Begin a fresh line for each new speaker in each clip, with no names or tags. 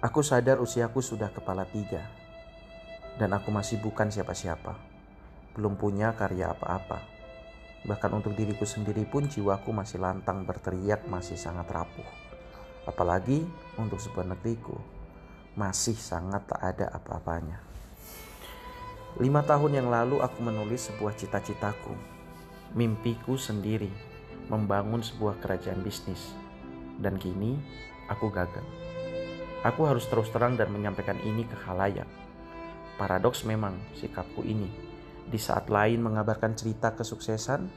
Aku sadar usiaku sudah kepala tiga, dan aku masih bukan siapa-siapa. Belum punya karya apa-apa. Bahkan untuk diriku sendiri pun jiwaku masih lantang berteriak masih sangat rapuh. Apalagi untuk sebuah negeriku, masih sangat tak ada apa-apanya. Lima tahun yang lalu aku menulis sebuah cita-citaku, mimpiku sendiri, membangun sebuah kerajaan bisnis. Dan kini aku gagal. Aku harus terus terang dan menyampaikan ini ke khalayak. Paradoks memang sikapku ini. Di saat lain mengabarkan cerita kesuksesan,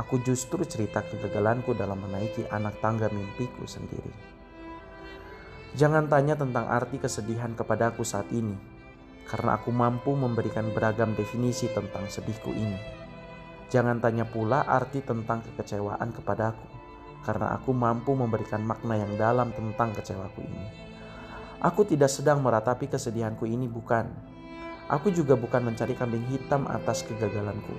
aku justru cerita kegagalanku dalam menaiki anak tangga mimpiku sendiri. Jangan tanya tentang arti kesedihan kepadaku saat ini, karena aku mampu memberikan beragam definisi tentang sedihku ini. Jangan tanya pula arti tentang kekecewaan kepadaku, karena aku mampu memberikan makna yang dalam tentang kecewaku ini. Aku tidak sedang meratapi kesedihanku ini bukan. Aku juga bukan mencari kambing hitam atas kegagalanku.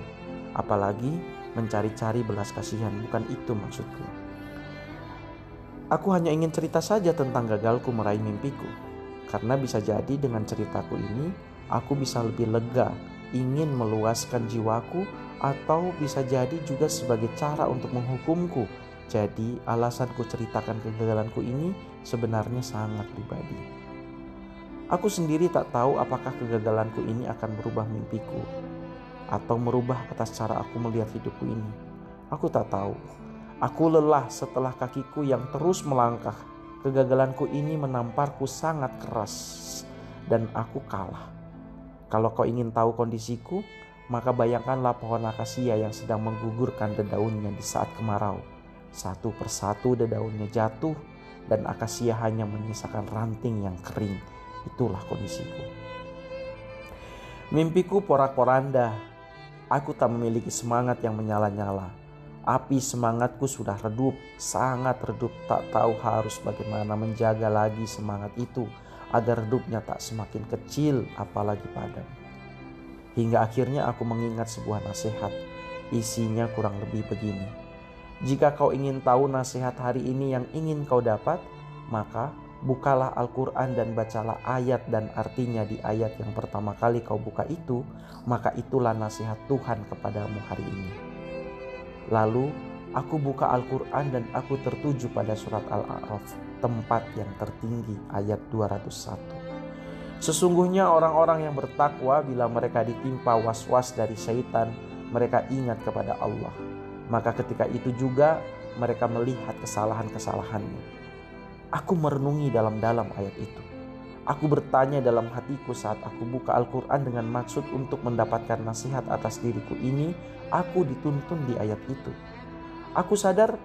Apalagi mencari-cari belas kasihan, bukan itu maksudku. Aku hanya ingin cerita saja tentang gagalku meraih mimpiku. Karena bisa jadi dengan ceritaku ini, aku bisa lebih lega, ingin meluaskan jiwaku, atau bisa jadi juga sebagai cara untuk menghukumku jadi alasanku ceritakan kegagalanku ini sebenarnya sangat pribadi. Aku sendiri tak tahu apakah kegagalanku ini akan merubah mimpiku atau merubah atas cara aku melihat hidupku ini. Aku tak tahu. Aku lelah setelah kakiku yang terus melangkah. Kegagalanku ini menamparku sangat keras dan aku kalah. Kalau kau ingin tahu kondisiku, maka bayangkanlah pohon akasia yang sedang menggugurkan dedaunnya di saat kemarau. Satu persatu dedaunnya jatuh dan akasia hanya menyisakan ranting yang kering. Itulah kondisiku. Mimpiku porak-poranda. Aku tak memiliki semangat yang menyala-nyala. Api semangatku sudah redup, sangat redup. Tak tahu harus bagaimana menjaga lagi semangat itu agar redupnya tak semakin kecil apalagi padam. Hingga akhirnya aku mengingat sebuah nasihat. Isinya kurang lebih begini. Jika kau ingin tahu nasihat hari ini yang ingin kau dapat, maka bukalah Al-Quran dan bacalah ayat dan artinya di ayat yang pertama kali kau buka itu, maka itulah nasihat Tuhan kepadamu hari ini. Lalu aku buka Al-Quran dan aku tertuju pada surat Al-A'raf, tempat yang tertinggi ayat 201. Sesungguhnya orang-orang yang bertakwa bila mereka ditimpa was-was dari syaitan, mereka ingat kepada Allah maka ketika itu juga mereka melihat kesalahan-kesalahannya. Aku merenungi dalam-dalam ayat itu. Aku bertanya dalam hatiku saat aku buka Al-Quran dengan maksud untuk mendapatkan nasihat atas diriku ini, aku dituntun di ayat itu. Aku sadar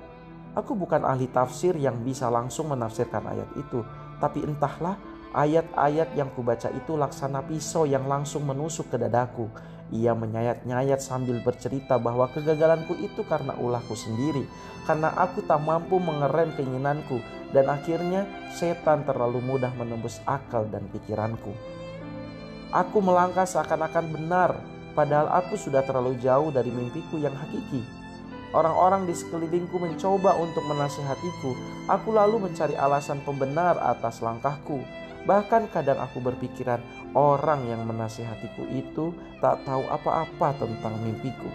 aku bukan ahli tafsir yang bisa langsung menafsirkan ayat itu, tapi entahlah ayat-ayat yang kubaca itu laksana pisau yang langsung menusuk ke dadaku ia menyayat-nyayat sambil bercerita bahwa kegagalanku itu karena ulahku sendiri, karena aku tak mampu mengerem keinginanku, dan akhirnya setan terlalu mudah menembus akal dan pikiranku. Aku melangkah seakan-akan benar, padahal aku sudah terlalu jauh dari mimpiku yang hakiki. Orang-orang di sekelilingku mencoba untuk menasihatiku. Aku lalu mencari alasan pembenar atas langkahku. Bahkan kadang aku berpikiran, Orang yang menasihatiku itu tak tahu apa-apa tentang mimpiku.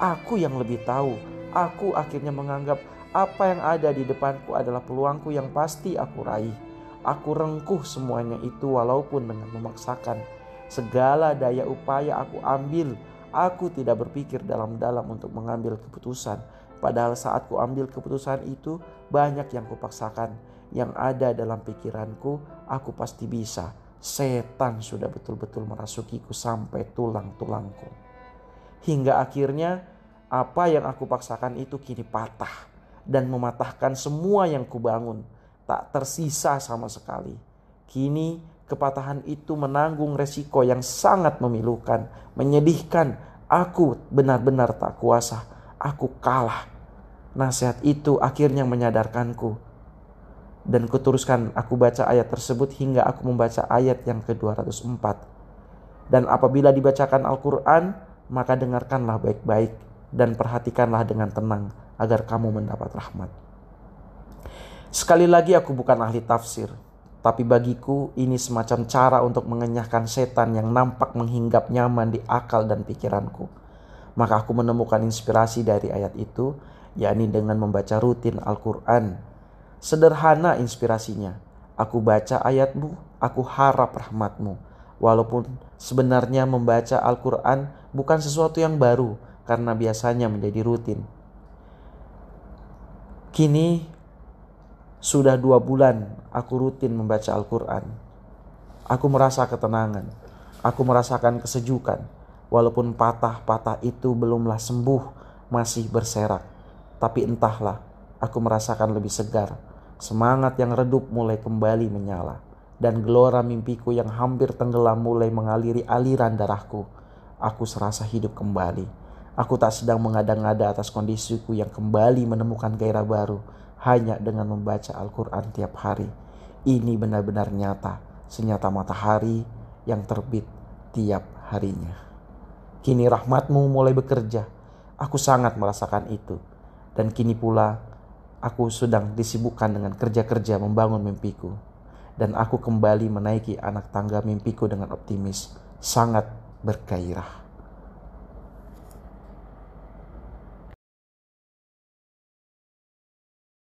Aku yang lebih tahu. Aku akhirnya menganggap apa yang ada di depanku adalah peluangku yang pasti aku raih. Aku rengkuh semuanya itu walaupun dengan memaksakan. Segala daya upaya aku ambil. Aku tidak berpikir dalam-dalam untuk mengambil keputusan. Padahal saat ku ambil keputusan itu banyak yang kupaksakan. Yang ada dalam pikiranku aku pasti bisa setan sudah betul-betul merasukiku sampai tulang-tulangku. Hingga akhirnya apa yang aku paksakan itu kini patah dan mematahkan semua yang kubangun. Tak tersisa sama sekali. Kini kepatahan itu menanggung resiko yang sangat memilukan, menyedihkan. Aku benar-benar tak kuasa. Aku kalah. Nasihat itu akhirnya menyadarkanku dan kuteruskan aku baca ayat tersebut hingga aku membaca ayat yang ke-204. Dan apabila dibacakan Al-Quran, maka dengarkanlah baik-baik dan perhatikanlah dengan tenang agar kamu mendapat rahmat. Sekali lagi aku bukan ahli tafsir, tapi bagiku ini semacam cara untuk mengenyahkan setan yang nampak menghinggap nyaman di akal dan pikiranku. Maka aku menemukan inspirasi dari ayat itu, yakni dengan membaca rutin Al-Quran. Sederhana inspirasinya, aku baca ayatmu, aku harap rahmatmu. Walaupun sebenarnya membaca Al-Quran bukan sesuatu yang baru, karena biasanya menjadi rutin. Kini sudah dua bulan aku rutin membaca Al-Quran. Aku merasa ketenangan. Aku merasakan kesejukan. Walaupun patah-patah itu belumlah sembuh, masih berserak. Tapi entahlah, aku merasakan lebih segar. Semangat yang redup mulai kembali menyala. Dan gelora mimpiku yang hampir tenggelam mulai mengaliri aliran darahku. Aku serasa hidup kembali. Aku tak sedang mengada-ngada atas kondisiku yang kembali menemukan gairah baru hanya dengan membaca Al-Quran tiap hari. Ini benar-benar nyata, senyata matahari yang terbit tiap harinya. Kini rahmatmu mulai bekerja. Aku sangat merasakan itu. Dan kini pula aku sedang disibukkan dengan kerja-kerja membangun mimpiku. Dan aku kembali menaiki anak tangga mimpiku dengan optimis. Sangat bergairah.